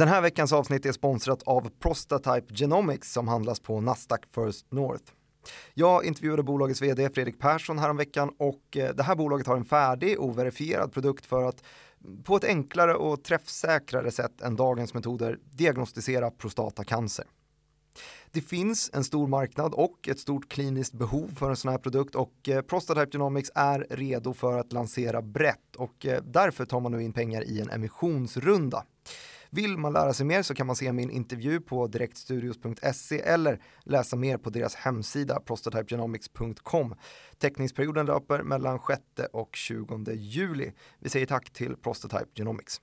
Den här veckans avsnitt är sponsrat av Prostatype Genomics som handlas på Nasdaq First North. Jag intervjuade bolagets vd Fredrik Persson häromveckan och eh, det här bolaget har en färdig och verifierad produkt för att mm, på ett enklare och träffsäkrare sätt än dagens metoder diagnostisera prostatacancer. Det finns en stor marknad och ett stort kliniskt behov för en sån här produkt och eh, Prostatype Genomics är redo för att lansera brett och eh, därför tar man nu in pengar i en emissionsrunda. Vill man lära sig mer så kan man se min intervju på direktstudios.se eller läsa mer på deras hemsida prostatypegenomics.com. Teckningsperioden löper mellan 6 och 20 juli. Vi säger tack till Prostatype Genomics.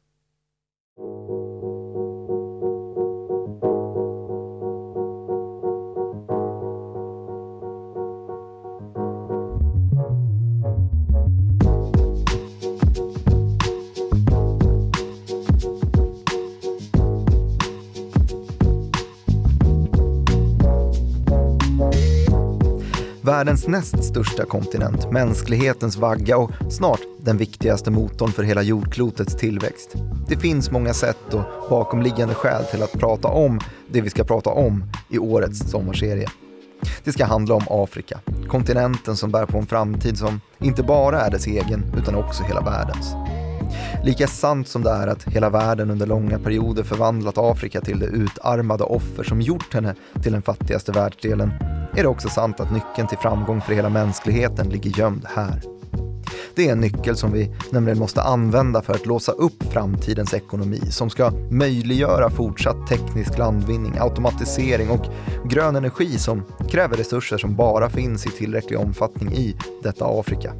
Världens näst största kontinent, mänsklighetens vagga och snart den viktigaste motorn för hela jordklotets tillväxt. Det finns många sätt och bakomliggande skäl till att prata om det vi ska prata om i årets sommarserie. Det ska handla om Afrika, kontinenten som bär på en framtid som inte bara är dess egen utan också hela världens. Lika sant som det är att hela världen under långa perioder förvandlat Afrika till det utarmade offer som gjort henne till den fattigaste världsdelen är det också sant att nyckeln till framgång för hela mänskligheten ligger gömd här. Det är en nyckel som vi nämligen måste använda för att låsa upp framtidens ekonomi som ska möjliggöra fortsatt teknisk landvinning, automatisering och grön energi som kräver resurser som bara finns i tillräcklig omfattning i detta Afrika.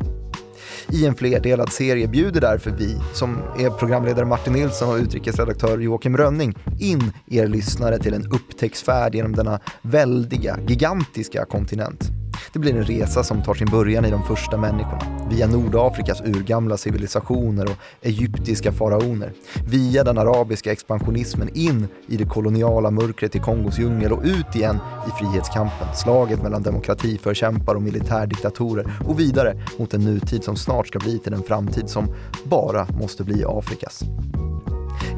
I en flerdelad serie bjuder därför vi, som är programledare Martin Nilsson och utrikesredaktör Joakim Rönning, in er lyssnare till en upptäcktsfärd genom denna väldiga, gigantiska kontinent. Det blir en resa som tar sin början i de första människorna, via Nordafrikas urgamla civilisationer och egyptiska faraoner, via den arabiska expansionismen in i det koloniala mörkret i Kongos djungel och ut igen i frihetskampen, slaget mellan demokratiförkämpar och militärdiktatorer och vidare mot en nutid som snart ska bli till en framtid som bara måste bli Afrikas.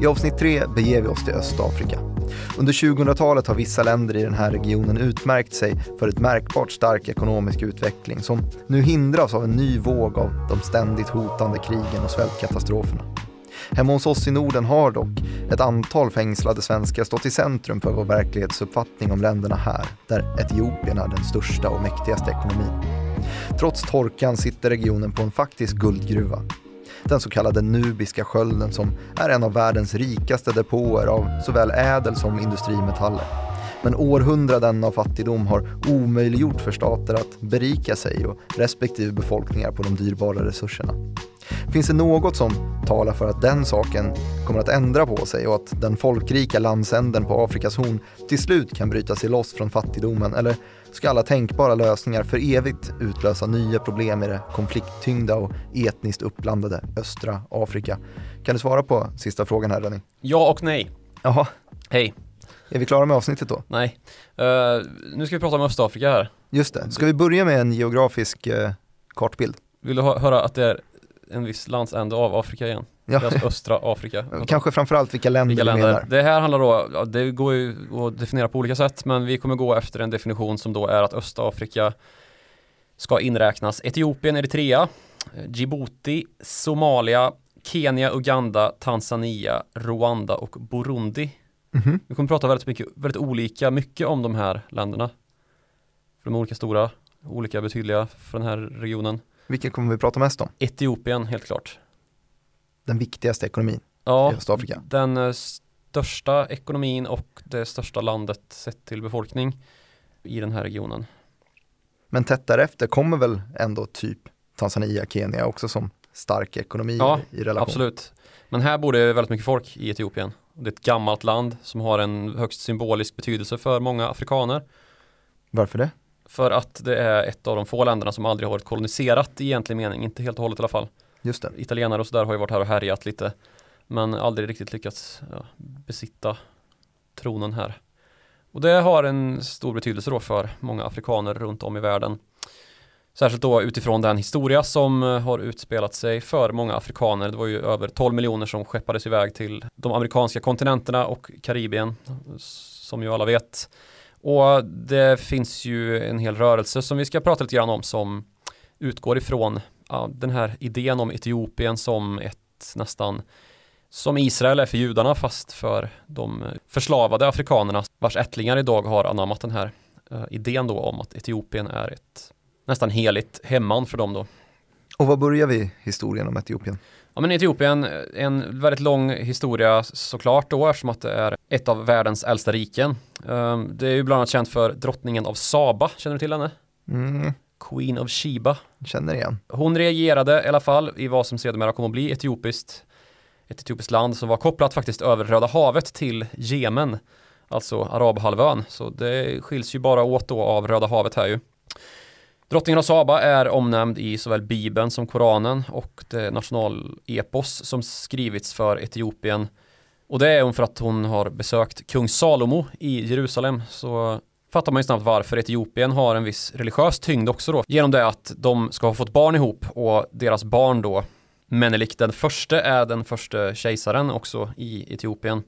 I avsnitt tre beger vi oss till Östafrika. Under 2000-talet har vissa länder i den här regionen utmärkt sig för ett märkbart stark ekonomisk utveckling som nu hindras av en ny våg av de ständigt hotande krigen och svältkatastroferna. Hemma hos oss i Norden har dock ett antal fängslade svenskar stått i centrum för vår verklighetsuppfattning om länderna här, där Etiopien är den största och mäktigaste ekonomin. Trots torkan sitter regionen på en faktisk guldgruva den så kallade Nubiska skölden som är en av världens rikaste depåer av såväl ädel som industrimetaller. Men århundraden av fattigdom har omöjliggjort för stater att berika sig och respektive befolkningar på de dyrbara resurserna. Finns det något som talar för att den saken kommer att ändra på sig och att den folkrika landsänden på Afrikas horn till slut kan bryta sig loss från fattigdomen? Eller ska alla tänkbara lösningar för evigt utlösa nya problem i det konflikttyngda och etniskt uppblandade östra Afrika? Kan du svara på sista frågan här Renny? Ja och nej. Jaha. Hej. Är vi klara med avsnittet då? Nej. Uh, nu ska vi prata om Östafrika här. Just det. Ska vi börja med en geografisk uh, kartbild? Vill du höra att det är en viss landsände av Afrika igen? Ja. Östra Afrika. Kanske framförallt vilka länder, vilka länder. menar. Det här handlar då, det går ju att definiera på olika sätt, men vi kommer gå efter en definition som då är att Östafrika ska inräknas Etiopien, Eritrea, Djibouti, Somalia, Kenya, Uganda, Tanzania, Rwanda och Burundi. Mm -hmm. Vi kommer prata väldigt mycket, väldigt olika mycket om de här länderna. För de är olika stora, olika betydliga för den här regionen. Vilken kommer vi prata mest om? Etiopien, helt klart den viktigaste ekonomin ja, i Östafrika. Den eh, största ekonomin och det största landet sett till befolkning i den här regionen. Men tätt därefter kommer väl ändå typ Tanzania, Kenya också som stark ekonomi ja, i relation? absolut. Men här bor det väldigt mycket folk i Etiopien. Det är ett gammalt land som har en högst symbolisk betydelse för många afrikaner. Varför det? För att det är ett av de få länderna som aldrig har varit koloniserat i egentlig mening, inte helt och hållet i alla fall. Just det. Italienare och sådär har ju varit här och härjat lite men aldrig riktigt lyckats ja, besitta tronen här. Och det har en stor betydelse då för många afrikaner runt om i världen. Särskilt då utifrån den historia som eh, har utspelat sig för många afrikaner. Det var ju över 12 miljoner som skeppades iväg till de amerikanska kontinenterna och Karibien, som ju alla vet. Och det finns ju en hel rörelse som vi ska prata lite grann om som utgår ifrån ja, den här idén om Etiopien som ett nästan som Israel är för judarna fast för de förslavade afrikanerna vars ättlingar idag har anammat den här uh, idén då om att Etiopien är ett nästan heligt hemman för dem då. Och var börjar vi historien om Etiopien? Ja men Etiopien, en väldigt lång historia såklart då eftersom att det är ett av världens äldsta riken. Um, det är ju bland annat känt för drottningen av Saba, känner du till henne? Mm. Queen of Sheba. Känner igen. Hon regerade i alla fall i vad som sedermera kommer att bli etiopiskt ett etiopiskt land som var kopplat faktiskt över Röda havet till Jemen, alltså Arabhalvön. Så det skiljs ju bara åt då av Röda havet här ju. Drottningen av Saba är omnämnd i såväl Bibeln som Koranen och det nationalepos som skrivits för Etiopien. Och det är hon för att hon har besökt kung Salomo i Jerusalem. Så fattar man ju snabbt varför Etiopien har en viss religiös tyngd också då. Genom det att de ska ha fått barn ihop och deras barn då Menelik den förste är den första kejsaren också i Etiopien.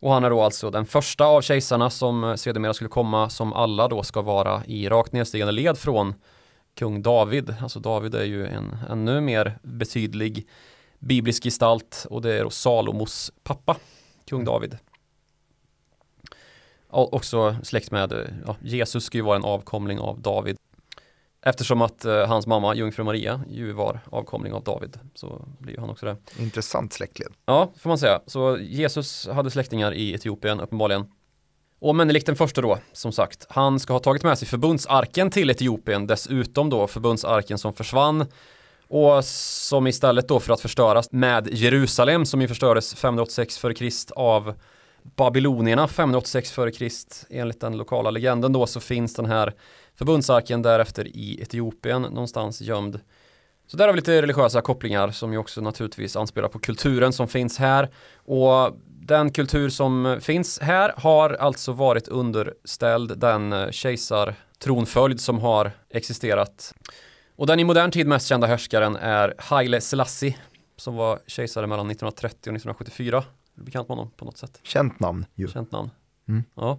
Och han är då alltså den första av kejsarna som sedermera skulle komma som alla då ska vara i rakt nedstigande led från kung David. Alltså David är ju en ännu mer betydlig biblisk gestalt och det är då Salomos pappa, kung David. Också släkt med, ja, Jesus ska ju vara en avkomling av David. Eftersom att eh, hans mamma, jungfru Maria, ju var avkomling av David så blir han också det. Intressant släktled. Ja, får man säga. Så Jesus hade släktingar i Etiopien uppenbarligen. Och Menelik den första då, som sagt, han ska ha tagit med sig förbundsarken till Etiopien, dessutom då förbundsarken som försvann och som istället då för att förstöras med Jerusalem som ju förstördes 586 f.Kr. av babylonierna 586 f.Kr. enligt den lokala legenden då så finns den här förbundsarken därefter i Etiopien någonstans gömd. Så där har vi lite religiösa kopplingar som ju också naturligtvis anspelar på kulturen som finns här och den kultur som finns här har alltså varit underställd den eh, kejsartronföljd som har existerat. Och den i modern tid mest kända härskaren är Haile Selassie som var kejsare mellan 1930 och 1974. Bekant med honom på något sätt? Känt namn ju. Känt namn. Mm. Ja.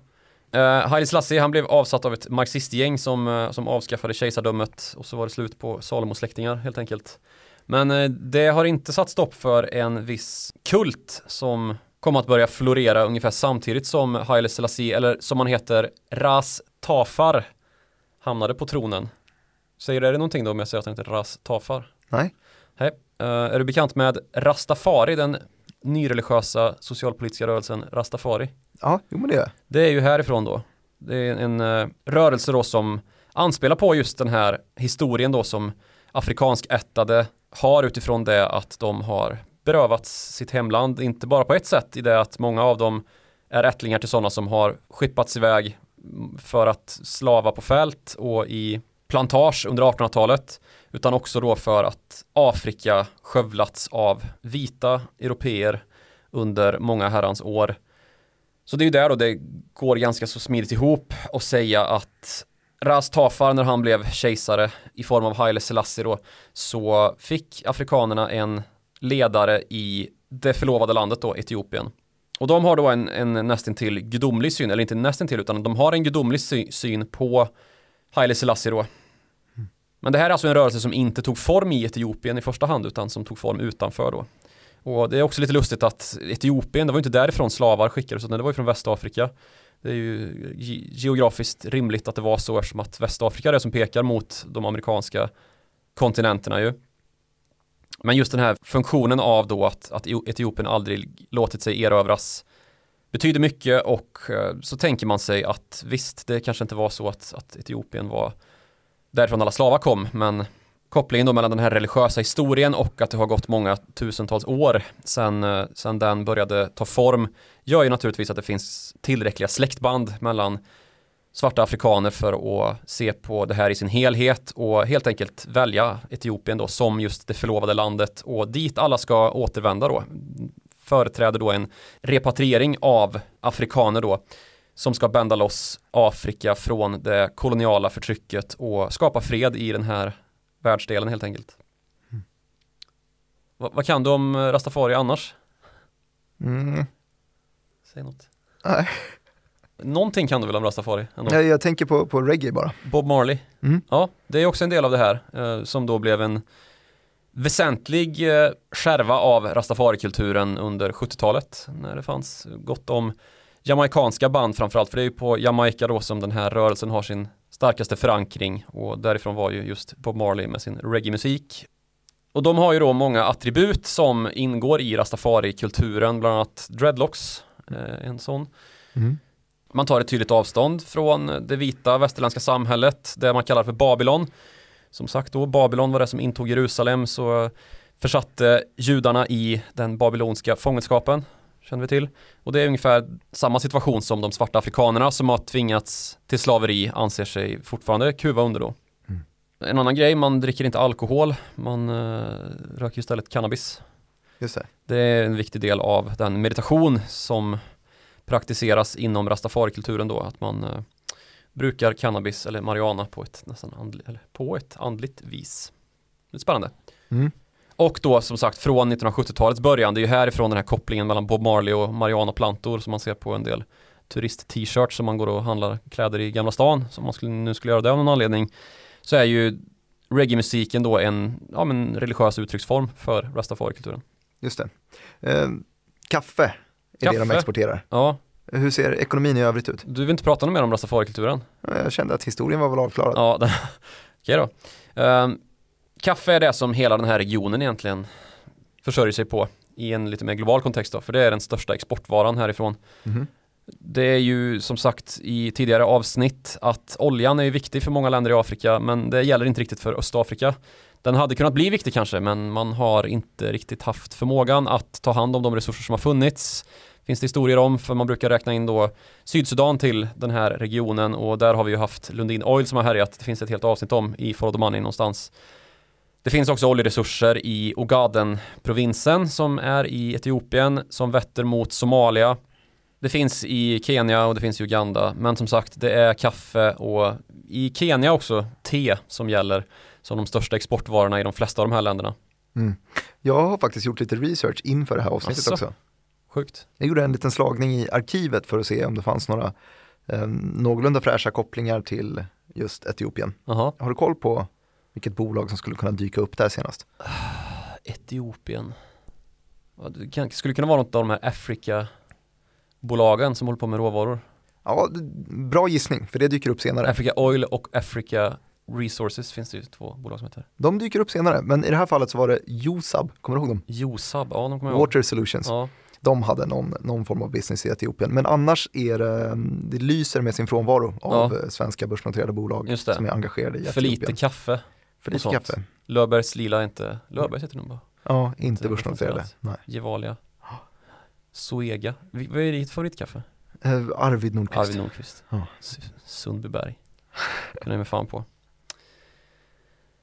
Uh, Haile Selassie han blev avsatt av ett marxistgäng som, uh, som avskaffade kejsardömet och så var det slut på Salomos släktingar helt enkelt. Men uh, det har inte satt stopp för en viss kult som kom att börja florera ungefär samtidigt som Haile Selassie, eller som han heter, Ras Tafar, hamnade på tronen. Säger det någonting då om jag säger att han heter Ras Tafar? Nej. Hej. Uh, är du bekant med Rastafari, den nyreligiösa socialpolitiska rörelsen Rastafari? Ja, jo men det är Det är ju härifrån då. Det är en uh, rörelse då som anspelar på just den här historien då som afrikansk ättade har utifrån det att de har berövats sitt hemland, inte bara på ett sätt i det att många av dem är ättlingar till sådana som har skippats iväg för att slava på fält och i plantage under 1800-talet utan också då för att Afrika skövlats av vita europeer under många herrans år. Så det är ju där då det går ganska så smidigt ihop och säga att Ras Tafar när han blev kejsare i form av Haile Selassie då så fick afrikanerna en ledare i det förlovade landet då, Etiopien. Och de har då en, en nästintill gudomlig syn, eller inte nästintill utan de har en gudomlig syn på Haile Selassie då. Men det här är alltså en rörelse som inte tog form i Etiopien i första hand utan som tog form utanför då. Och det är också lite lustigt att Etiopien, det var inte därifrån slavar skickades utan det var ju från Västafrika. Det är ju geografiskt rimligt att det var så eftersom att Västafrika är det som pekar mot de amerikanska kontinenterna ju. Men just den här funktionen av då att, att e-, Etiopien aldrig låtit sig erövras betyder mycket och eh, så tänker man sig att visst, det kanske inte var så att, att Etiopien var därifrån alla slavar kom, men kopplingen då mellan den här religiösa historien och att det har gått många tusentals år sedan, eh, sedan den började ta form gör ju naturligtvis att det finns tillräckliga släktband mellan svarta afrikaner för att se på det här i sin helhet och helt enkelt välja Etiopien då som just det förlovade landet och dit alla ska återvända då. Företräder då en repatriering av afrikaner då som ska bända loss Afrika från det koloniala förtrycket och skapa fred i den här världsdelen helt enkelt. Mm. Va- vad kan du om eh, Rastafari annars? Mm. Säg något. Nej. Någonting kan du väl om Rastafari? Ändå? Jag, jag tänker på, på reggae bara. Bob Marley. Mm. Ja, det är också en del av det här eh, som då blev en väsentlig eh, skärva av rastafarikulturen under 70-talet när det fanns gott om jamaikanska band framförallt för det är ju på Jamaica då som den här rörelsen har sin starkaste förankring och därifrån var ju just Bob Marley med sin reggae-musik. Och de har ju då många attribut som ingår i rastafarikulturen, bland annat dreadlocks, eh, en sån. Mm. Man tar ett tydligt avstånd från det vita västerländska samhället, det man kallar för Babylon. Som sagt då, Babylon var det som intog Jerusalem så försatte judarna i den babylonska fångenskapen, känner vi till. Och det är ungefär samma situation som de svarta afrikanerna som har tvingats till slaveri anser sig fortfarande kuva under då. Mm. En annan grej, man dricker inte alkohol, man uh, röker istället cannabis. Just det. Det är en viktig del av den meditation som praktiseras inom rastafarikulturen då, att man eh, brukar cannabis eller marijuana på ett nästan andligt, på ett andligt vis. Det är spännande. Mm. Och då som sagt från 1970-talets början, det är ju härifrån den här kopplingen mellan Bob Marley och marijuanaplantor som man ser på en del turist-t-shirts som man går och handlar kläder i Gamla stan, som man skulle, nu skulle göra det av någon anledning, så är ju reggae-musiken då en ja, men religiös uttrycksform för rastafarikulturen. Just det. Eh, kaffe är det de Kaffe. exporterar. Ja, Hur ser ekonomin i övrigt ut? du vill inte prata mer om rastafarikulturen? Jag kände att historien var väl avklarad. Ja, okej då. Ehm, kaffe är det som hela den här regionen egentligen försörjer sig på i en lite mer global kontext då, för det är den största exportvaran härifrån. Mhm. Det är ju som sagt i tidigare avsnitt att oljan är ju viktig för många länder i Afrika, men det gäller inte riktigt för Östafrika. Den hade kunnat bli viktig kanske, men man har inte riktigt haft förmågan att ta hand om de resurser som har funnits. Finns det historier om, för man brukar räkna in då Sydsudan till den här regionen och där har vi ju haft Lundin Oil som har härjat. Det finns ett helt avsnitt om i Forodomani någonstans. Det finns också oljeresurser i Ogaden-provinsen som är i Etiopien som vetter mot Somalia. Det finns i Kenya och det finns i Uganda, men som sagt det är kaffe och i Kenya också te som gäller som de största exportvarorna i de flesta av de här länderna. Mm. Jag har faktiskt gjort lite research inför det här avsnittet Asså? också. Sjukt. Jag gjorde en liten slagning i arkivet för att se om det fanns några eh, någorlunda fräscha kopplingar till just Etiopien. Jaha. Har du koll på vilket bolag som skulle kunna dyka upp där senast? Etiopien. Ja, Det skulle kunna vara något av de här Afrika-bolagen som håller på med råvaror. Ja, bra gissning, för det dyker upp senare. Africa Oil och Africa Resources finns det ju två bolag som heter. De dyker upp senare, men i det här fallet så var det Josab, kommer du ihåg dem? Josab, ja de kommer jag ihåg. Water Solutions. Ja, De hade någon, någon form av business i Etiopien, men annars är det, det lyser med sin frånvaro av eh, svenska börsnoterade bolag som är engagerade i för lite Etiopien. kaffe. För lite kaffe. Löfbergs lila är inte, Löfbergs heter de bara. Ja, inte börsnoterade. Gevalia. Zoega. Vad är ditt favoritkaffe? Eh, Arvid Nordqvist. Arvid Nordqvist. Ja. Sundbyberg. Kan jag med fan på.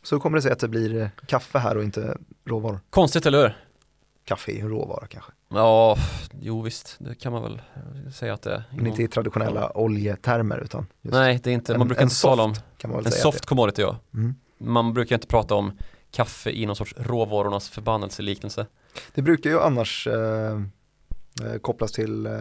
Så kommer det sig att det blir eh, kaffe här och inte råvaror. Konstigt, eller hur? Kaffe är ju en råvara kanske, Ja, jo visst, det kan man väl eh, säga att det är. men inte i traditionella oljetermer utan Nej, det är inte, en- man brukar en inte tala om soft kan man väl en säga. soft commodity ja. Mm. Man brukar inte prata om kaffe i någon sorts råvarornas förbannelseliknelse. det brukar ju annars eh, eh, kopplas till eh,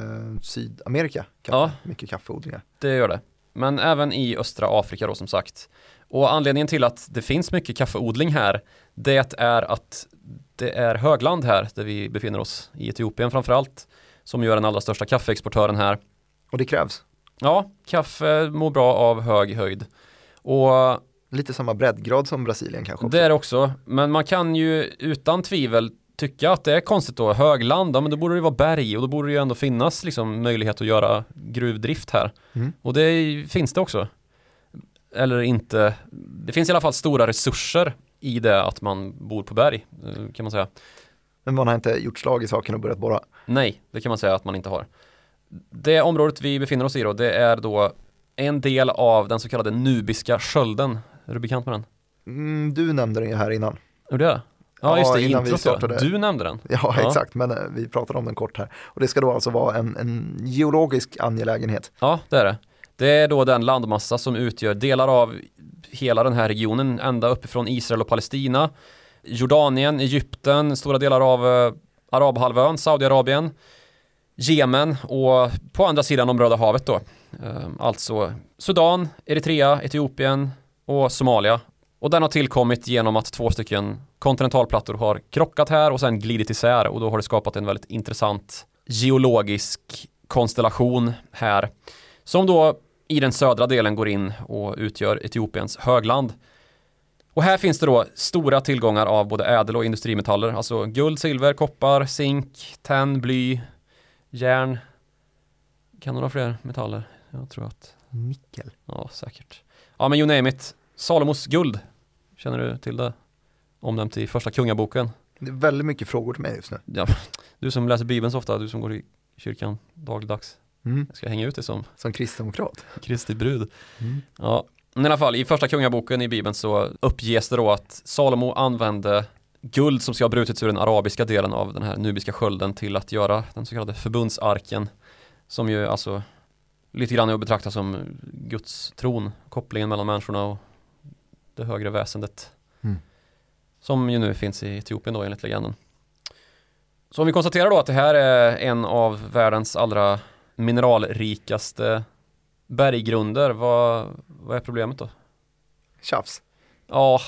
Sydamerika, kaffe. Ja. mycket kaffeodlingar. Det gör det. Men även i östra Afrika då som sagt. Och anledningen till att det finns mycket kaffeodling här, det är att det är högland här där vi befinner oss, i Etiopien framförallt, som gör den allra största kaffeexportören här. Och det krävs Ja, kaffe mår bra av hög höjd. Och lite samma breddgrad som Brasilien kanske också. det är det också, men man kan ju utan tvivel tycka att det är konstigt då, högland, ja, men då borde det vara berg och då borde det ju ändå finnas liksom möjlighet att göra gruvdrift här. Mm. Och det finns det också. Eller inte, det finns i alla fall stora resurser i det att man bor på berg, eh, kan man säga. Men man har inte gjort slag i saken och börjat borra. Nej, det kan man säga att man inte har. Det området vi befinner oss i då, det är då en del av den så kallade nubiska skölden. Är du bekant med den? Mm, du nämnde den ju här innan. Det är? Ja, just det, innan vi introt startade. Du nämnde den. Ja, Ja. exakt, men eh, vi pratade om den kort här. Och det ska då alltså vara en, en geologisk angelägenhet. Ja, det är det. Det är då den landmassa som utgör delar av hela den här regionen, ända uppifrån Israel och Palestina, Jordanien, Egypten, stora delar av eh, Arabhalvön, Saudiarabien, Jemen och på andra sidan om Röda havet då. Eh, alltså Sudan, Eritrea, Etiopien och Somalia. Och den har tillkommit genom att två stycken kontinentalplattor har krockat här och sen glidit isär och då har det skapat en väldigt intressant geologisk konstellation här som då i den södra delen går in och utgör Etiopiens högland. Och här finns det då stora tillgångar av både ädel och industrimetaller, alltså guld, silver, koppar, zink, tenn, bly, järn. Kan du några fler metaller? Jag tror att, Nickel. ja säkert. Ja men you name it. Salomos guld. Känner du till det? Omnämnt i första kungaboken. Det är väldigt mycket frågor till mig just nu. Ja, du som läser bibeln så ofta, du som går i kyrkan dagligdags. Mm. Jag ska hänga ut dig som Som kristdemokrat. Kristi brud. Mm. Ja, men i alla fall i första kungaboken i bibeln så uppges det då att Salomo använde guld som ska ha brutits ur den arabiska delen av den här nubiska skölden till att göra den så kallade förbundsarken som ju alltså lite grann är att betrakta som Guds tron, kopplingen mellan människorna och det högre väsendet Mm. som ju nu finns i Etiopien då enligt legenden. Så om vi konstaterar då att det här är en av världens allra mineralrikaste berggrunder, vad, vad är problemet då? Tjafs. Ja,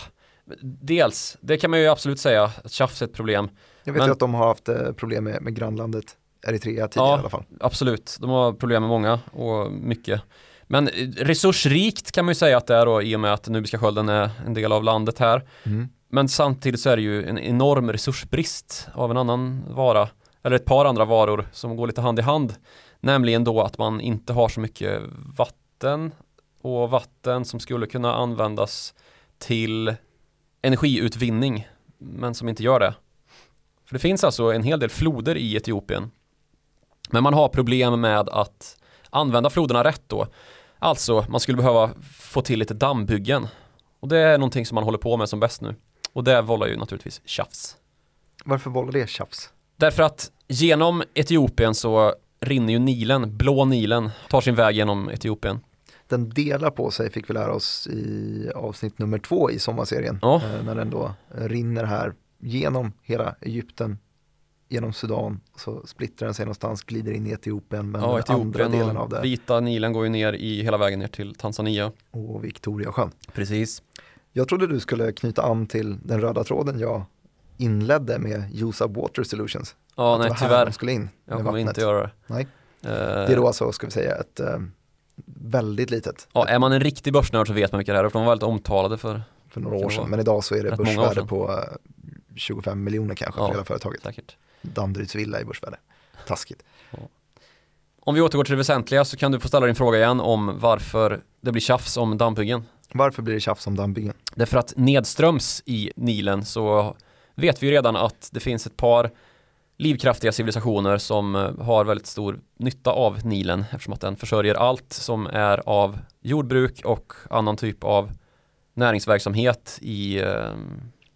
dels, det kan man ju absolut säga, att tjafs är ett problem. Jag vet Men- ju att de har haft eh, problem med, med grannlandet Eritrea tidigare Ja. i alla fall. Absolut, de har problem med många och mycket. Men eh, resursrikt kan man ju säga att det är då i och med att Nubiska skölden är en del av landet här. Mm. Men samtidigt så är det ju en enorm resursbrist av en annan vara, eller ett par andra varor som går lite hand i hand. Nämligen då att man inte har så mycket vatten och vatten som skulle kunna användas till energiutvinning men som inte gör det. För det finns alltså en hel del floder i Etiopien. Men man har problem med att använda floderna rätt då. Alltså, man skulle behöva få till lite dammbyggen. Och det är någonting som man håller på med som bäst nu. Och det vållar ju naturligtvis tjafs. Varför vållar det tjafs? Därför att genom Etiopien så rinner ju Nilen, blå Nilen, tar sin väg genom Etiopien. Den delar på sig fick vi lära oss i avsnitt nummer två i sommarserien. Ja. Eh, när den då rinner här genom hela Egypten, genom Sudan, så splittrar den sig någonstans, glider in i Etiopien, men Ja, den andra Etiopien delen av det vita Nilen går ju ner i hela vägen ner till Tanzania. och Victoriasjön. Precis. Jag trodde du skulle knyta an till den röda tråden jag inledde med Use Up Water Solutions. Ja, Att nej tyvärr. de skulle in Jag kommer vattnet. inte göra det. Nej. Eh, Det är då alltså, ska vi säga, ett eh, väldigt litet Ja, är man en riktig börsnörd så vet man vilka det är, för de var väldigt omtalade för för några år sedan. Men idag så är det börsvärde på eh, 25 miljoner kanske Ja. för hela företaget. säkert. Danderyds villa i börsvärde. Taskigt. Om vi återgår till det väsentliga så kan du få ställa din fråga igen om varför det blir tjafs om dammbyggen. Varför blir det tjafs om dammbyggen? Därför att nedströms i Nilen så vet vi ju redan att det finns ett par livskraftiga civilisationer som eh, har väldigt stor nytta av Nilen eftersom att den försörjer allt som är av jordbruk och annan typ av näringsverksamhet i eh,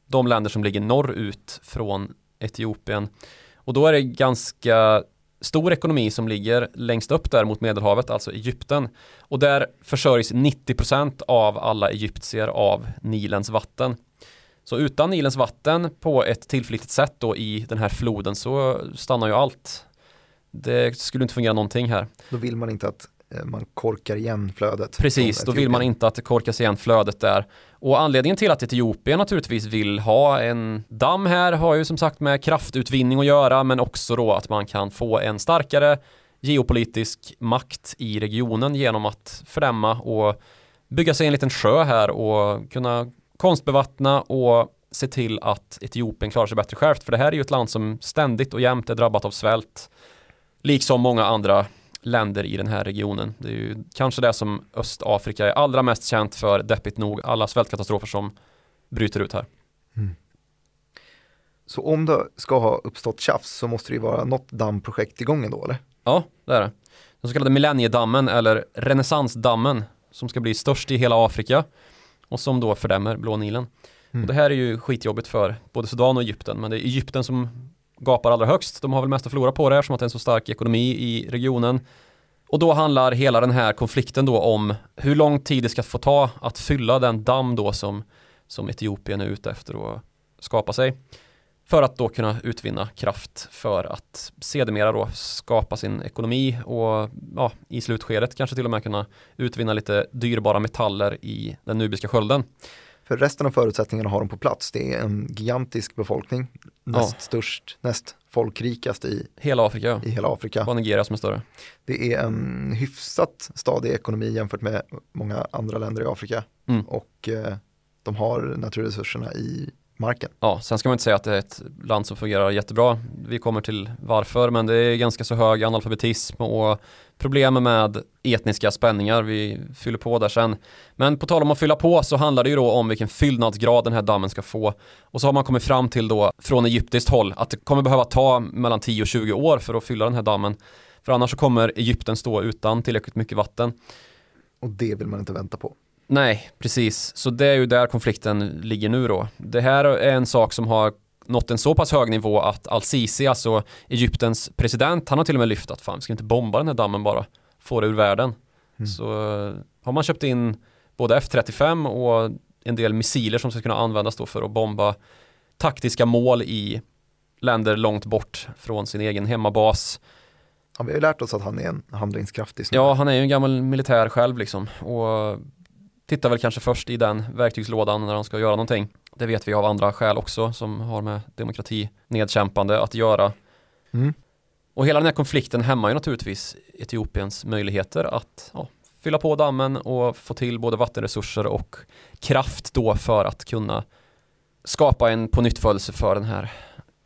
de länder som ligger norrut från Etiopien. Och då är det ganska stor ekonomi som ligger längst upp där mot Medelhavet, alltså Egypten. Och där försörjs 90% av alla egyptier av Nilens vatten. Så utan Nilens vatten på ett tillförlitligt sätt då i den här floden så stannar ju allt. Det skulle inte fungera någonting här. Då vill man inte att man korkar igen flödet. Precis, då vill man inte att det korkas igen flödet där. Och anledningen till att Etiopien naturligtvis vill ha en damm här har ju som sagt med kraftutvinning att göra men också då att man kan få en starkare geopolitisk makt i regionen genom att fördämma och bygga sig en liten sjö här och kunna konstbevattna och se till att Etiopien klarar sig bättre självt. För det här är ju ett land som ständigt och jämt är drabbat av svält. Liksom många andra länder i den här regionen. Det är ju kanske det som Östafrika är allra mest känt för, deppigt nog, alla svältkatastrofer som bryter ut här. Så om det ska ha uppstått tjafs så måste det ju vara något dammprojekt igång ändå eller? Ja, det är det. Den så kallade millenniedammen eller renässansdammen som ska bli störst i hela Afrika och som då fördämmer Blå Nilen. Och det här är ju skitjobbigt för både Sudan och Egypten, men det är Egypten som gapar allra högst. De har väl mest att förlora på det eftersom att det är en så stark ekonomi i regionen. Och då handlar hela den här konflikten då om hur lång tid det ska få ta att fylla den damm då som, som Etiopien är ute efter att skapa sig. För att då kunna utvinna kraft för att sedermera då skapa sin ekonomi och ja, i slutskedet kanske till och med kunna utvinna lite dyrbara metaller i den nubiska skölden. För resten av förutsättningarna har de på plats. Det är en gigantisk befolkning, näst Ja. störst, näst folkrikast i, Hela Afrika, i hela Afrika. bara Nigeria som är större. Det är en hyfsat stadig ekonomi jämfört med många andra länder i Afrika. Mm. Och eh, de har naturresurserna i marken. Ja, sen ska man inte säga att det är ett land som fungerar jättebra. Vi kommer till varför, men det är ganska så hög analfabetism och problem med etniska spänningar. Vi fyller på där sen. Men på tal om att fylla på så handlar det ju då om vilken fyllnadsgrad den här dammen ska få. Och så har man kommit fram till då från egyptiskt håll att det kommer behöva ta mellan 10 och 20 år för att fylla den här dammen. För annars så kommer Egypten stå utan tillräckligt mycket vatten. Och det vill man inte vänta på. Nej, precis. Så det är ju där konflikten ligger nu då. Det här är en sak som har nått en så pass hög nivå att Al-Sisi, alltså Egyptens president, han har till och med lyft att fan, vi ska inte bomba den här dammen bara, få det ur världen. Mm. Så eh, har man köpt in både F-35 och en del missiler som ska kunna användas då för att bomba taktiska mål i länder långt bort från sin egen hemmabas. Ja, vi har ju lärt oss att han är en handlingskraftig snubbe. Ja, han är ju en gammal militär själv liksom och tittar väl kanske först i den verktygslådan när han ska göra någonting. Det vet vi av andra skäl också som har med demokrati nedkämpande att göra. Mm. Och hela den här konflikten hämmar ju naturligtvis Etiopiens möjligheter att ja, fylla på dammen och få till både vattenresurser och kraft då för att kunna skapa en pånyttfödelse för den här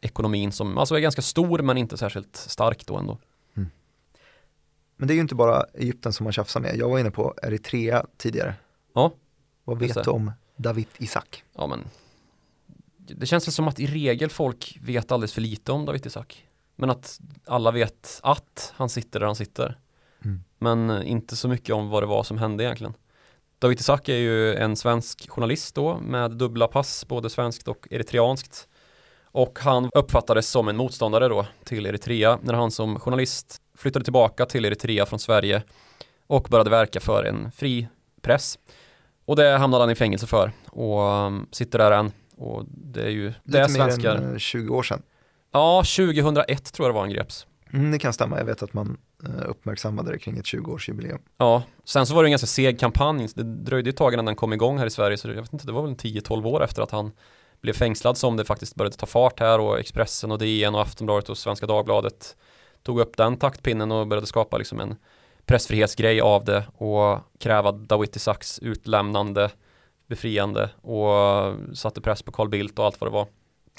ekonomin som alltså är ganska stor men inte särskilt stark då ändå. Men det är ju inte bara Egypten som man tjafsar med. Jag var inne på Eritrea tidigare. Ja. Vad vet du om David Isak? Ja men Det känns väl som att i regel folk vet alldeles för lite om David Isak Men att alla vet att han sitter där han sitter Mm. Men inte så mycket om vad det var som hände egentligen David Isak är ju en svensk journalist då med dubbla pass, både svenskt och eritreanskt och han uppfattades som en motståndare då till Eritrea när han som journalist flyttade tillbaka till Eritrea från Sverige och började verka för en fri press. Och det hamnade han i fängelse för och um, sitter där än. Och det är ju, det är Lite mer svenskar. än eh, 20 år sedan. Ja, 2001 tror jag det var han greps. Mm, det kan stämma, jag vet att man eh, uppmärksammade det kring ett 20-årsjubileum. Ja, sen så var det en ganska seg kampanj. Det dröjde ett tag innan den kom igång här i Sverige, så jag vet inte, det var väl en 10-12 år efter att han blev fängslad som det faktiskt började ta fart här och Expressen och DN och Aftonbladet och Svenska Dagbladet tog upp den taktpinnen och började skapa liksom en pressfrihetsgrej av det och kräva Dawit Isaks utlämnande, befriande och satte press på Carl Bildt och allt vad det var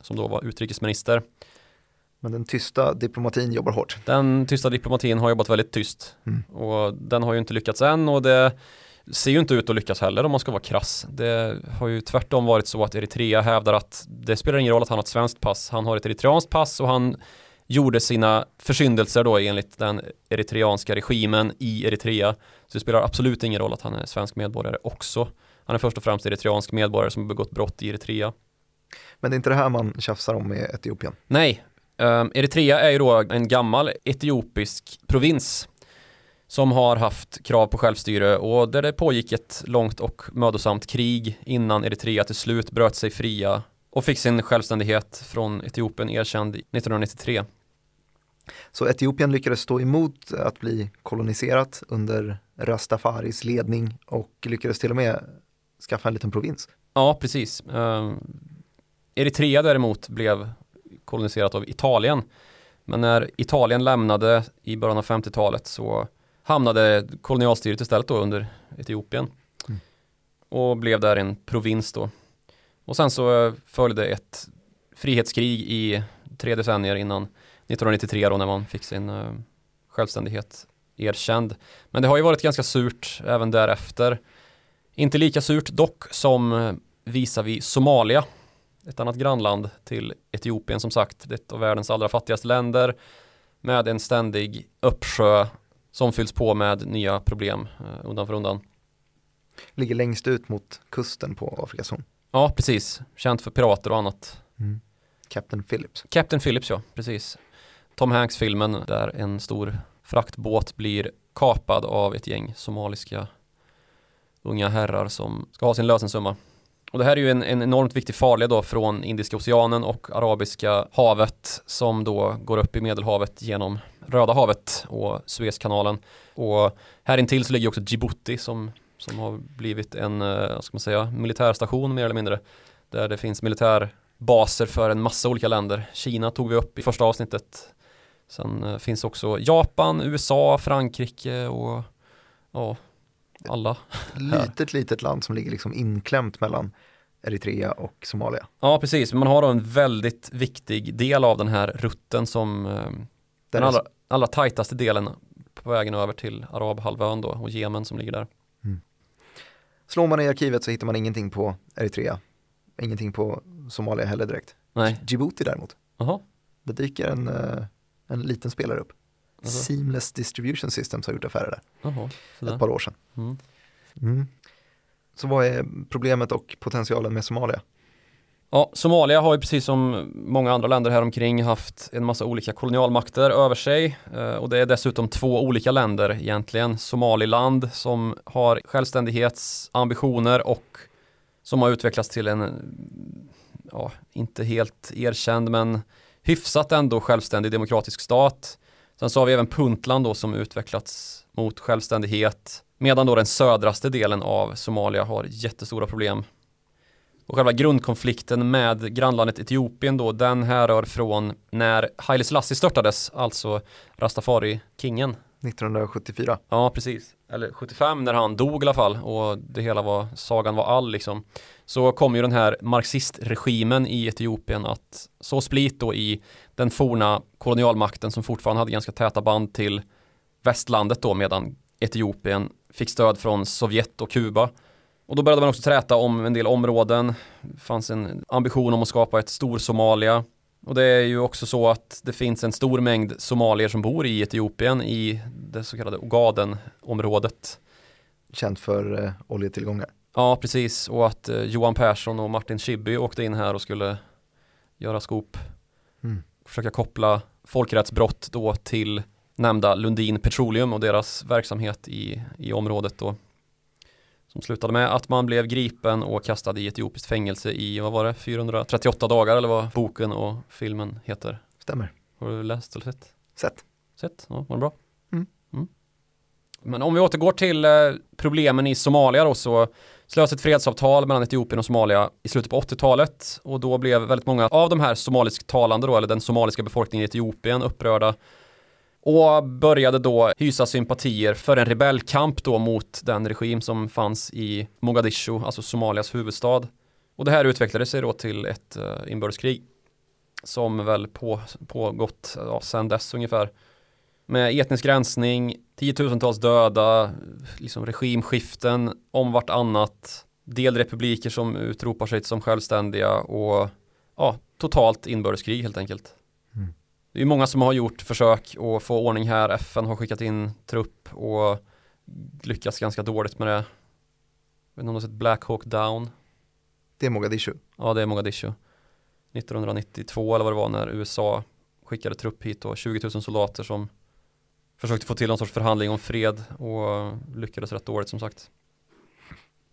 som då var utrikesminister. Men den tysta diplomatin jobbar hårt. Den tysta diplomatin har jobbat väldigt tyst Mm. och den har ju inte lyckats än och det ser ju inte ut att lyckas heller om man ska vara krass. Det har ju tvärtom varit så att Eritrea hävdar att det spelar ingen roll att han har ett svenskt pass. Han har ett eritreanskt pass och han gjorde sina försyndelser då enligt den eritreanska regimen i Eritrea. Så det spelar absolut ingen roll att han är svensk medborgare också. Han är först och främst eritreansk medborgare som har begått brott i Eritrea. Men det är inte det här man tjafsar om med Etiopien. Nej, um, Eritrea är ju då en gammal etiopisk provins som har haft krav på självstyre och där det pågick ett långt och mödosamt krig innan Eritrea till slut bröt sig fria och fick sin självständighet från Etiopien erkänd 1993. Så Etiopien lyckades stå emot att bli koloniserat under Rastafaris ledning och lyckades till och med skaffa en liten provins. Ja, precis. Um, Eritrea däremot blev koloniserat av Italien. Men när Italien lämnade i början av 50-talet så hamnade kolonialstyret istället då under Etiopien. Mm. Och blev där en provins då. Och sen så följde ett frihetskrig i tre decennier innan 1993 då när man fick sin eh, självständighet erkänd. Men det har ju varit ganska surt även därefter. Inte lika surt dock som eh, visar vi Somalia. Ett annat grannland till Etiopien som sagt. Det är ett av världens allra fattigaste länder. Med en ständig uppsjö som fylls på med nya problem eh, undan för undan. Ligger längst ut mot kusten på Afrikas horn. Ja, precis. Känt för pirater och annat. Mm. Captain Phillips. Captain Phillips, ja, precis. Tom Hanks-filmen där en stor fraktbåt blir kapad av ett gäng somaliska unga herrar som ska ha sin lösensumma. Och det här är ju en, en, enormt viktig farled då från Indiska oceanen och Arabiska havet som då går upp i Medelhavet genom Röda havet och Suezkanalen. Och här intill så ligger också Djibouti som, som har blivit en, eh, vad ska man säga, militärstation mer eller mindre. Där det finns militärbaser för en massa olika länder. Kina tog vi upp i första avsnittet. Sen eh, finns också Japan, USA, Frankrike och ja, alla. Litet, litet land som ligger liksom inklämt mellan Eritrea och Somalia. Ja, precis. Man har då en väldigt viktig del av den här rutten som eh, den allra, allra tajtaste delen på vägen över till Arabhalvön då och Jemen som ligger där. Mm. Slår man i arkivet så hittar man ingenting på Eritrea. Ingenting på Somalia heller direkt. Nej. Djibouti däremot. Aha. Det dyker en, eh, en liten spelare upp. Alltså. Seamless Distribution Systems har gjort affärer där. Aha, ett par år sedan. Mm. Mm. Så vad är problemet och potentialen med Somalia? Ja, Somalia har ju precis som många andra länder här omkring haft en massa olika kolonialmakter över sig eh, och det är dessutom två olika länder egentligen. Somaliland som har självständighetsambitioner och som har utvecklats till en, ja, inte helt erkänd men hyfsat ändå självständig demokratisk stat. Sen så har vi även Puntland då som utvecklats mot självständighet medan då den södraste delen av Somalia har jättestora problem. Och själva grundkonflikten med grannlandet Etiopien då, den härrör från när Haile Selassie störtades, alltså Rastafari-kingen. 1974. Ja, precis. Eller 75 när han dog i alla fall och det hela var, sagan var all liksom. Så kom ju den här marxistregimen i Etiopien att så split då i den forna kolonialmakten som fortfarande hade ganska täta band till västlandet då medan Etiopien fick stöd från Sovjet och Kuba. Och då började man också träta om en del områden. Det fanns en ambition om att skapa ett stor Somalia. Och det är ju också så att det finns en stor mängd somalier som bor i Etiopien i det så kallade Ogaden-området. Känt för eh, oljetillgångar. Ja, precis. Och att eh, Johan Persson och Martin Schibbye åkte in här och skulle göra skop. Mm. Försöka koppla folkrättsbrott då till nämnda Lundin Petroleum och deras verksamhet i, i området då. Som slutade med att man blev gripen och kastad i etiopiskt fängelse i, vad var det, 438 dagar eller vad boken och filmen heter. Stämmer. Har du läst eller sett? Sett. Sett, ja, var det bra? Mm. Mm. Men om vi återgår till eh, problemen i Somalia då så slöts ett fredsavtal mellan Etiopien och Somalia i slutet på 80-talet och då blev väldigt många av de här somalisktalande då, eller den somaliska befolkningen i Etiopien upprörda och började då hysa sympatier för en rebellkamp då mot den regim som fanns i Mogadishu, alltså Somalias huvudstad. Och det här utvecklade sig då till ett uh, inbördeskrig som väl på, pågått ja, sedan dess ungefär. Med etnisk rensning, tiotusentals döda, liksom regimskiften om vartannat, delrepubliker som utropar sig som självständiga och ja, totalt inbördeskrig helt enkelt. Det är många som har gjort försök att få ordning här. FN har skickat in trupp och lyckats ganska dåligt med det. Jag vet inte om du har sett Black Hawk Down? Det är Mogadishu. Ja, det är Mogadishu. 1992 eller vad det var när USA skickade trupp hit och 20 000 soldater som försökte få till någon sorts förhandling om fred och lyckades rätt dåligt som sagt.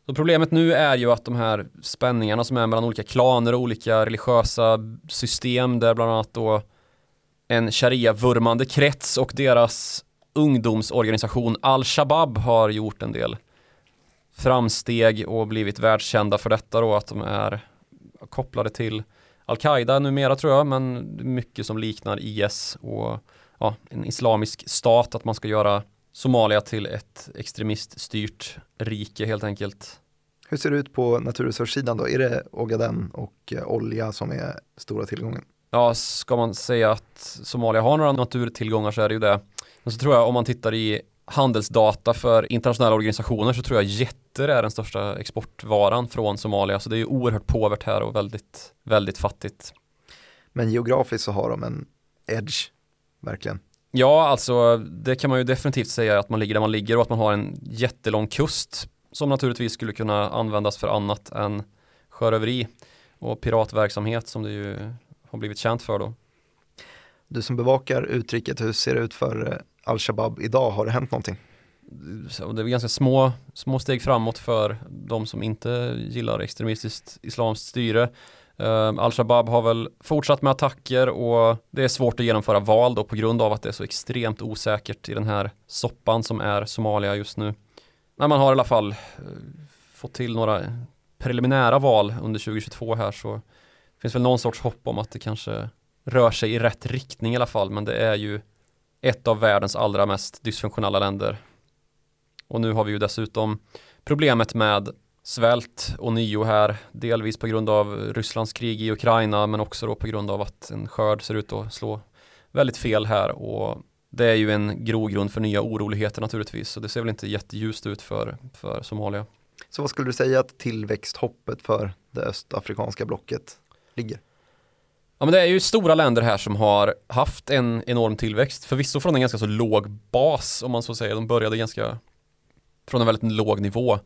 Så problemet nu är ju att de här spänningarna som är mellan olika klaner och olika religiösa system där bland annat då en sharia-vurmande krets och deras ungdomsorganisation al-Shabab har gjort en del framsteg och blivit världskända för detta då att de är kopplade till Al-Qaida numera tror jag men mycket som liknar IS och ja, en islamisk stat att man ska göra Somalia till ett extremiststyrt rike helt enkelt. Hur ser det ut på naturresurssidan då? Är det Ogaden och eh, olja som är stora tillgången? Ja, ska man säga att Somalia har några naturtillgångar så är det ju det. Men så tror jag om man tittar i handelsdata för internationella organisationer så tror jag jätter är den största exportvaran från Somalia. Så det är ju oerhört påvert här och väldigt, väldigt fattigt. Men geografiskt så har de en edge, verkligen. Ja, alltså det kan man ju definitivt säga att man ligger där man ligger och att man har en jättelång kust som naturligtvis skulle kunna användas för annat än sjöröveri och piratverksamhet som det ju har blivit känt för då. Du som bevakar utriket, hur ser det ut för eh, al-Shabab idag? Har det hänt någonting? Så det är ganska små, små steg framåt för de som inte gillar extremistiskt islamskt styre. Uh, Al-Shabab har väl fortsatt med attacker och det är svårt att genomföra val då på grund av att det är så extremt osäkert i den här soppan som är Somalia just nu. Men man har i alla fall uh, fått till några preliminära val under 2022 här så finns väl någon sorts hopp om att det kanske rör sig i rätt riktning i alla fall men det är ju ett av världens allra mest dysfunktionella länder. Och nu har vi ju dessutom problemet med svält och nio här, delvis på grund av Rysslands krig i Ukraina men också då på grund av att en skörd ser ut att slå väldigt fel här och det är ju en grogrund för nya oroligheter naturligtvis så det ser väl inte jätteljust ut för, för Somalia. Så vad skulle du säga att tillväxthoppet för det östafrikanska blocket ligger? Ja men det är ju stora länder här som har haft en enorm tillväxt, förvisso från en ganska så låg bas om man så säger. De började ganska från en väldigt låg nivå.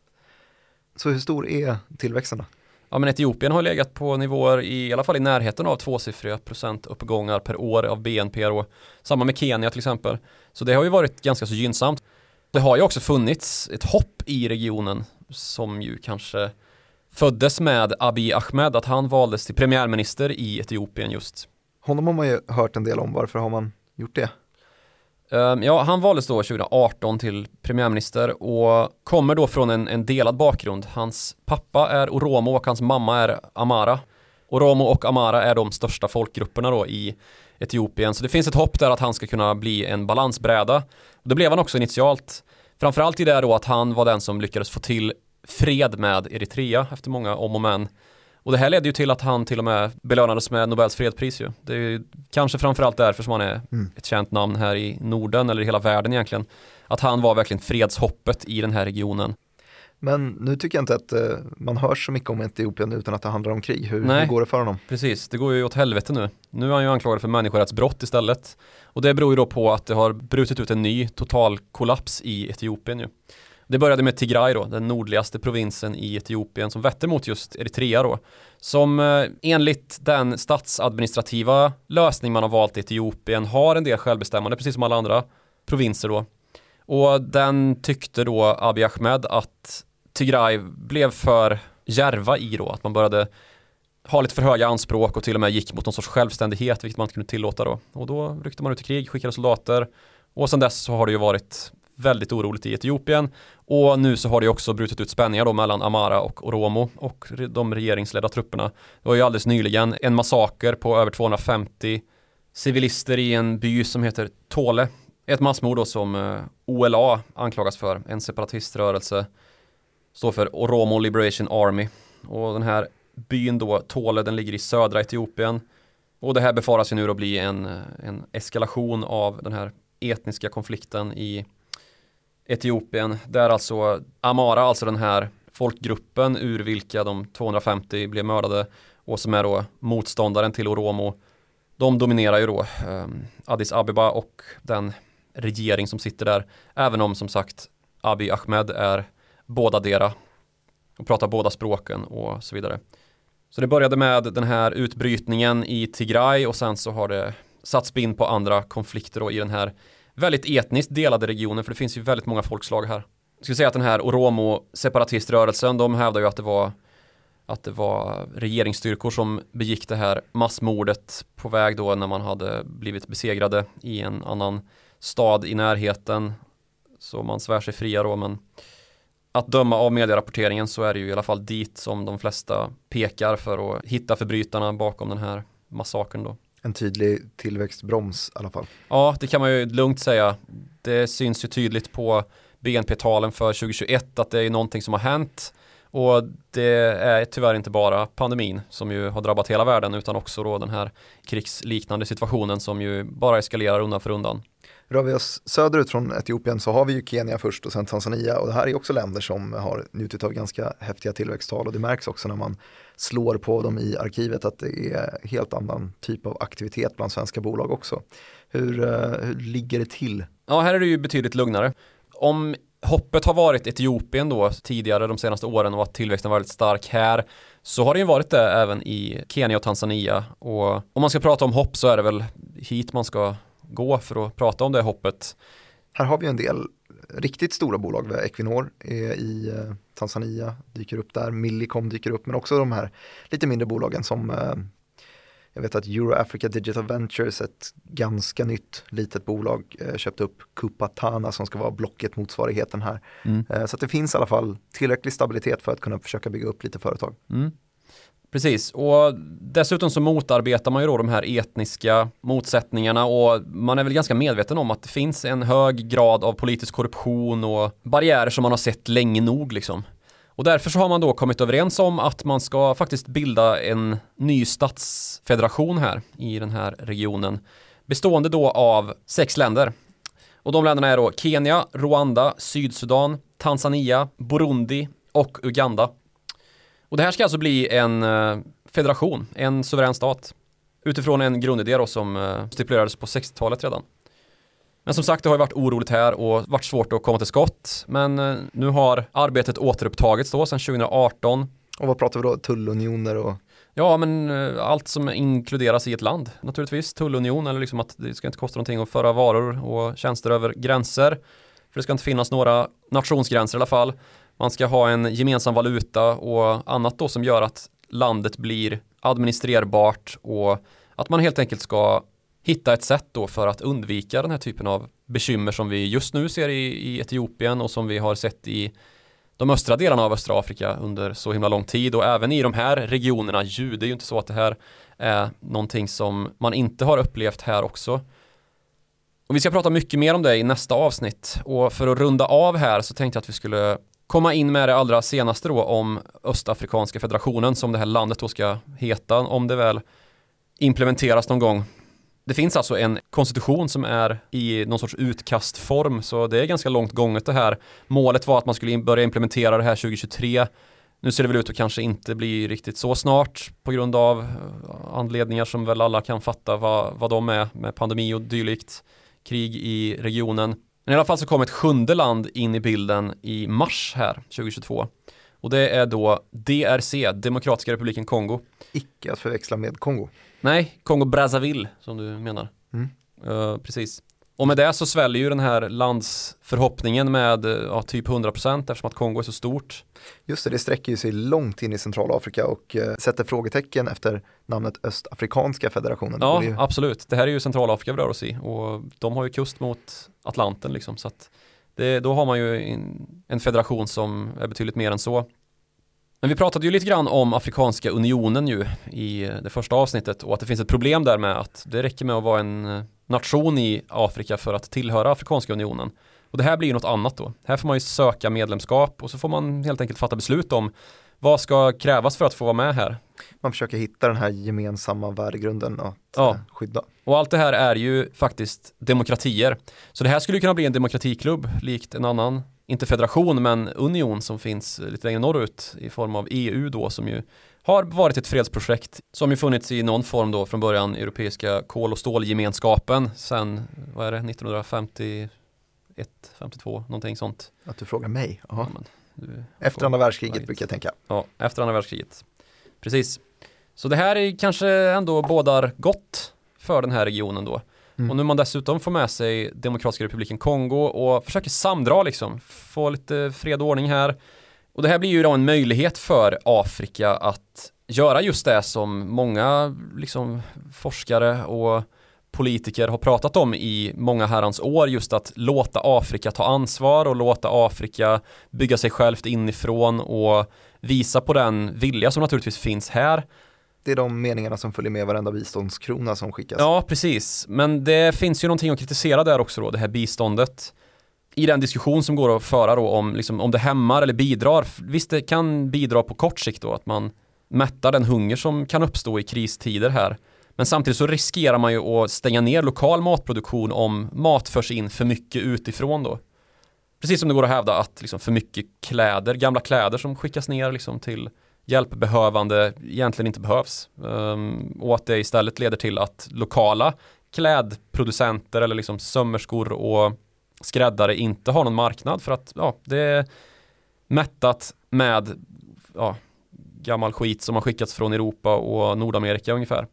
Så hur stor är tillväxten då? Ja men Etiopien har legat på nivåer i, i alla fall i närheten av tvåsiffriga procentuppgångar per år av BNP och samma med Kenya till exempel. Så det har ju varit ganska så gynnsamt. Det har ju också funnits ett hopp i regionen som ju kanske föddes med Abiy Ahmed, att han valdes till premiärminister i Etiopien just. Honom har man ju hört en del om, varför har man gjort det? Ehm, ja, han valdes då 2018 till premiärminister och kommer då från en, en, delad bakgrund. Hans pappa är Oromo och hans mamma är Amara. Oromo och Amara är de största folkgrupperna då i Etiopien, så det finns ett hopp där att han ska kunna bli en balansbräda. Det blev han också initialt. Framförallt i det då att han var den som lyckades få till fred med Eritrea efter många om och men. Och det här ledde ju till att han till och med belönades med Nobels fredspris ju. Det är ju kanske framförallt därför som han är mm. ett känt namn här i Norden eller i hela världen egentligen. Att han var verkligen fredshoppet i den här regionen. Men nu tycker jag inte att uh, man hör så mycket om Etiopien utan att det handlar om krig. Hur, hur, går det för honom? Precis, det går ju åt helvete nu. Nu är han ju anklagad för människorättsbrott istället. Och det beror ju då på att det har brutit ut en ny total kollaps i Etiopien ju. Det började med Tigray då, den nordligaste provinsen i Etiopien som vetter mot just Eritrea då. Som eh, enligt den statsadministrativa lösning man har valt i Etiopien har en del självbestämmande precis som alla andra provinser då. Och den tyckte då Abiy Ahmed att Tigray blev för järva i då, att man började ha lite för höga anspråk och till och med gick mot någon sorts självständighet, vilket man inte kunde tillåta då. Och då ryckte man ut i krig, skickade soldater och sedan dess så har det ju varit väldigt oroligt i Etiopien och nu så har det också brutit ut spänningar då mellan Amara och Oromo och de regeringsledda trupperna. Det var ju alldeles nyligen en massaker på över 250 civilister i en by som heter Tole. Ett massmord då som eh, OLA anklagas för, en separatiströrelse. Står för Oromo Liberation Army. Och den här byn då, Tole, den ligger i södra Etiopien. Och det här befaras ju nu då bli en, eh, en eskalation av den här etniska konflikten i Etiopien, där alltså Amara, alltså den här folkgruppen ur vilka de 250 blev mördade och som är då motståndaren till Oromo. De dominerar ju då eh, Addis Abeba och den regering som sitter där. Även om som sagt Abiy Ahmed är båda dera och pratar båda språken och så vidare. Så det började med den här utbrytningen i Tigray och sen så har det satt spinn på andra konflikter då i den här väldigt etniskt delade regioner för det finns ju väldigt många folkslag här. Jag skulle säga att den här Oromo separatiströrelsen, de hävdar ju att det var att det var regeringsstyrkor som begick det här massmordet på väg då när man hade blivit besegrade i en annan stad i närheten. Så man svär sig fria då men att döma av medierapporteringen så är det ju i alla fall dit som de flesta pekar för att hitta förbrytarna bakom den här massakern då en tydlig tillväxtbroms i alla fall. Ja, det kan man ju lugnt säga. Det syns ju tydligt på BNP-talen för 2021 att det är någonting som har hänt. Och det är tyvärr inte bara pandemin som ju har drabbat hela världen utan också då den här krigsliknande situationen som ju bara eskalerar undan för undan. Rör vi oss söderut från Etiopien så har vi ju Kenya först och sen Tanzania och det här är också länder som har njutit av ganska häftiga tillväxttal och det märks också när man slår på dem i arkivet att det är helt annan typ av aktivitet bland svenska bolag också. Hur, eh, hur ligger det till? Ja, här är det ju betydligt lugnare. Om hoppet har varit Etiopien då tidigare de senaste åren och att tillväxten varit stark här så har det ju varit det även i Kenya och Tanzania och om man ska prata om hopp så är det väl hit man ska gå för att prata om det hoppet. Här har vi en del riktigt stora bolag, Equinor är i eh, Tanzania, dyker upp där, Millicom dyker upp, men också de här lite mindre bolagen som eh, jag vet att Euro Africa Digital Ventures, ett ganska nytt litet bolag, eh, köpte upp Kupatana som ska vara Blocket motsvarigheten här. Mm. Så att det finns i alla fall tillräcklig stabilitet för att kunna försöka bygga upp lite företag. Mm. Precis, och dessutom så motarbetar man ju då de här etniska motsättningarna och man är väl ganska medveten om att det finns en hög grad av politisk korruption och barriärer som man har sett länge nog liksom. Och därför så har man då kommit överens om att man ska faktiskt bilda en ny statsfederation här i den här regionen bestående då av sex länder. Och de länderna är då Kenya, Rwanda, Sydsudan, Tanzania, Burundi och Uganda. Och det här ska alltså bli en eh, federation, en suverän stat. Utifrån en grundidé då som eh, stipulerades på 60-talet redan. Men som sagt, det har ju varit oroligt här och varit svårt att komma till skott. Men eh, nu har arbetet återupptagits då sedan 2018. Och vad pratar vi då? Tullunioner och? Ja, men allt som inkluderas i ett land naturligtvis. Tullunion eller liksom att det ska inte kosta någonting att föra varor och tjänster över gränser. För det ska inte finnas några nationsgränser i alla fall. Man ska ha en gemensam valuta och annat då som gör att landet blir administrerbart och att man helt enkelt ska hitta ett sätt då för att undvika den här typen av bekymmer som vi just nu ser i, i Etiopien och som vi har sett i de östra delarna av östra Afrika under så himla lång tid och även i de här regionerna ju. Det är ju inte så att det här är någonting som man inte har upplevt här också. Och vi ska prata mycket mer om det i nästa avsnitt och för att runda av här så tänkte jag att vi skulle komma in med det allra senaste då om Östafrikanska federationen som det här landet då ska heta om det väl implementeras någon gång. Det finns alltså en konstitution som är i någon sorts utkastform så det är ganska långt gånget det här. Målet var att man skulle börja implementera det här 2023. Nu ser det väl ut att kanske inte bli riktigt så snart på grund av eh, anledningar som väl alla kan fatta vad, vad de är med pandemi och dylikt, krig i regionen. Men i alla fall så kom ett sjunde land in i bilden i mars här 2022. Och det är då DRC, Demokratiska republiken Kongo. Icke att förväxla med Kongo. Nej, Kongo Brazzaville som du menar. Mm. Uh, precis. Och med det så sväller ju den här landsförhoppningen med ja, typ 100% eftersom att Kongo är så stort. Just det, det sträcker ju sig långt in i Centralafrika och eh, sätter frågetecken efter namnet Östafrikanska federationen. Ja, ju... absolut. Det här är ju Centralafrika vi rör oss i och de har ju kust mot Atlanten liksom så att det, då har man ju en, en federation som är betydligt mer än så. Men vi pratade ju lite grann om Afrikanska unionen ju i det första avsnittet och att det finns ett problem där med att det räcker med att vara en nation i Afrika för att tillhöra Afrikanska unionen. Och det här blir ju något annat då. Här får man ju söka medlemskap och så får man helt enkelt fatta beslut om vad ska krävas för att få vara med här. Man försöker hitta den här gemensamma värdegrunden att ja. Eh, skydda. Och allt det här är ju faktiskt demokratier. Så det här skulle kunna bli en demokratiklubb likt en annan, inte federation men union som finns lite längre norrut i form av EU då som ju har varit ett fredsprojekt som ju funnits i någon form då från början Europeiska kol och stålgemenskapen sen, vad är det, 1951, 52, någonting sånt. Att du frågar mig? Ja, efter andra världskriget brukar jag tänka. Ja, efter andra världskriget. Precis. Så det här är kanske ändå bådar gott för den här regionen då. Mm. Och nu man dessutom får med sig Demokratiska republiken Kongo och försöker samdra liksom, få lite fred och ordning här och det här blir ju då en möjlighet för Afrika att göra just det som många liksom, forskare och politiker har pratat om i många herrans år just att låta Afrika ta ansvar och låta Afrika bygga sig självt inifrån och visa på den vilja som naturligtvis finns här. Det är de meningarna som följer med varenda biståndskrona som skickas. Ja, precis. Men det finns ju någonting att kritisera där också då, det här biståndet i den diskussion som går att föra då om, liksom, om det hämmar eller bidrar. Visst, det kan bidra på kort sikt då att man mättar den hunger som kan uppstå i kristider här. Men samtidigt så riskerar man ju att stänga ner lokal matproduktion om mat förs in för mycket utifrån då. Precis som det går att hävda att liksom för mycket kläder, gamla kläder som skickas ner liksom till hjälpbehövande egentligen inte behövs. Um, och att det istället leder till att lokala klädproducenter eller liksom sömmerskor och skräddare inte har någon marknad för att ja, det är mättat med ja, gammal skit som har skickats från Europa och Nordamerika ungefär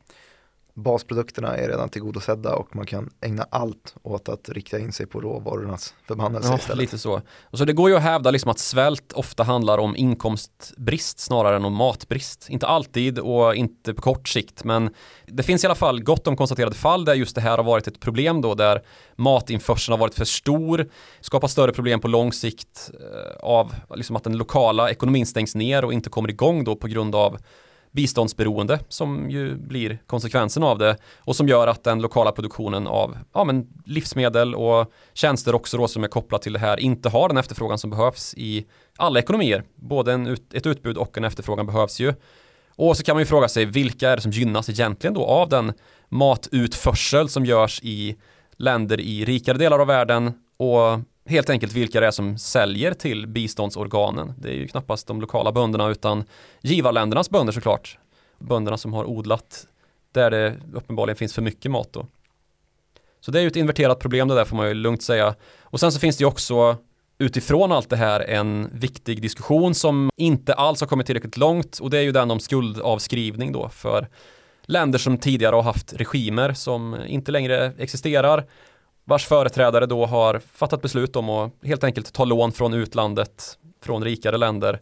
basprodukterna är redan tillgodosedda och man kan ägna allt åt att rikta in sig på råvarornas förbannelse ja, istället. lite så. Och så det går ju att hävda liksom att svält ofta handlar om inkomstbrist snarare än om matbrist. Inte alltid och inte på kort sikt, men det finns i alla fall gott om konstaterade fall där just det här har varit ett problem då, där matinförseln har varit för stor, skapar större problem på lång sikt eh, av liksom att den lokala ekonomin stängs ner och inte kommer igång då på grund av biståndsberoende som ju blir konsekvensen av det och som gör att den lokala produktionen av ja, men livsmedel och tjänster också då som är kopplat till det här inte har den efterfrågan som behövs i alla ekonomier. Både en ett utbud och en efterfrågan behövs ju. Och så kan man ju fråga sig vilka är det som gynnas egentligen då av den matutförsel som görs i länder i rikare delar av världen och helt enkelt vilka det är som säljer till biståndsorganen. Det är ju knappast de lokala bönderna utan givarländernas bönder såklart. Bönderna som har odlat där det uppenbarligen finns för mycket mat då. Så det är ju ett inverterat problem det där får man ju lugnt säga. Och sen så finns det ju också utifrån allt det här en viktig diskussion som inte alls har kommit tillräckligt långt och det är ju den om skuldavskrivning då för länder som tidigare har haft regimer som inte längre existerar vars företrädare då har fattat beslut om att helt enkelt ta lån från utlandet, från rikare länder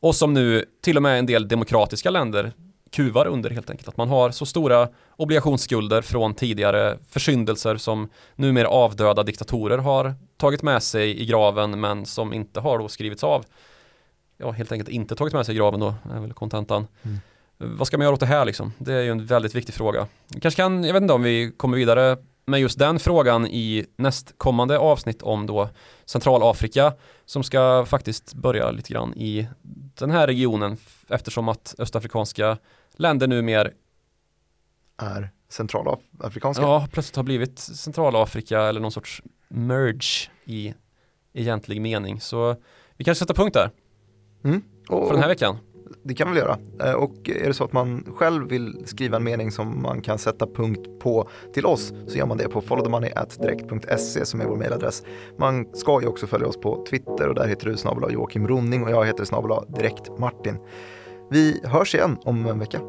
och som nu till och med en del demokratiska länder kuvar under helt enkelt. Att man har så stora obligationsskulder från tidigare försyndelser som numera avdöda diktatorer har tagit med sig i graven men som inte har då skrivits av. Ja, helt enkelt inte tagit med sig i graven då, är väl kontentan. Mm. Vad ska man göra åt det här liksom? Det är ju en väldigt viktig fråga. kanske kan, jag vet inte om vi kommer vidare med just den frågan i nästkommande avsnitt om då Centralafrika som ska faktiskt börja lite grann i den här regionen eftersom att östafrikanska länder numera är centralafrikanska. Ja, plötsligt har blivit Centralafrika eller någon sorts merge i egentlig mening. Så vi kanske sätter punkt där. Mm. Och, för den här veckan det kan vi väl göra. Eh, och är det så att man själv vill skriva en mening som man kan sätta punkt på till oss så gör man det på followthemoney.direkt.se som är vår mejladress. Man ska ju också följa oss på Twitter och där heter du snabel Joakim Ronning och jag heter snabel direkt Martin. Vi hörs igen om en vecka.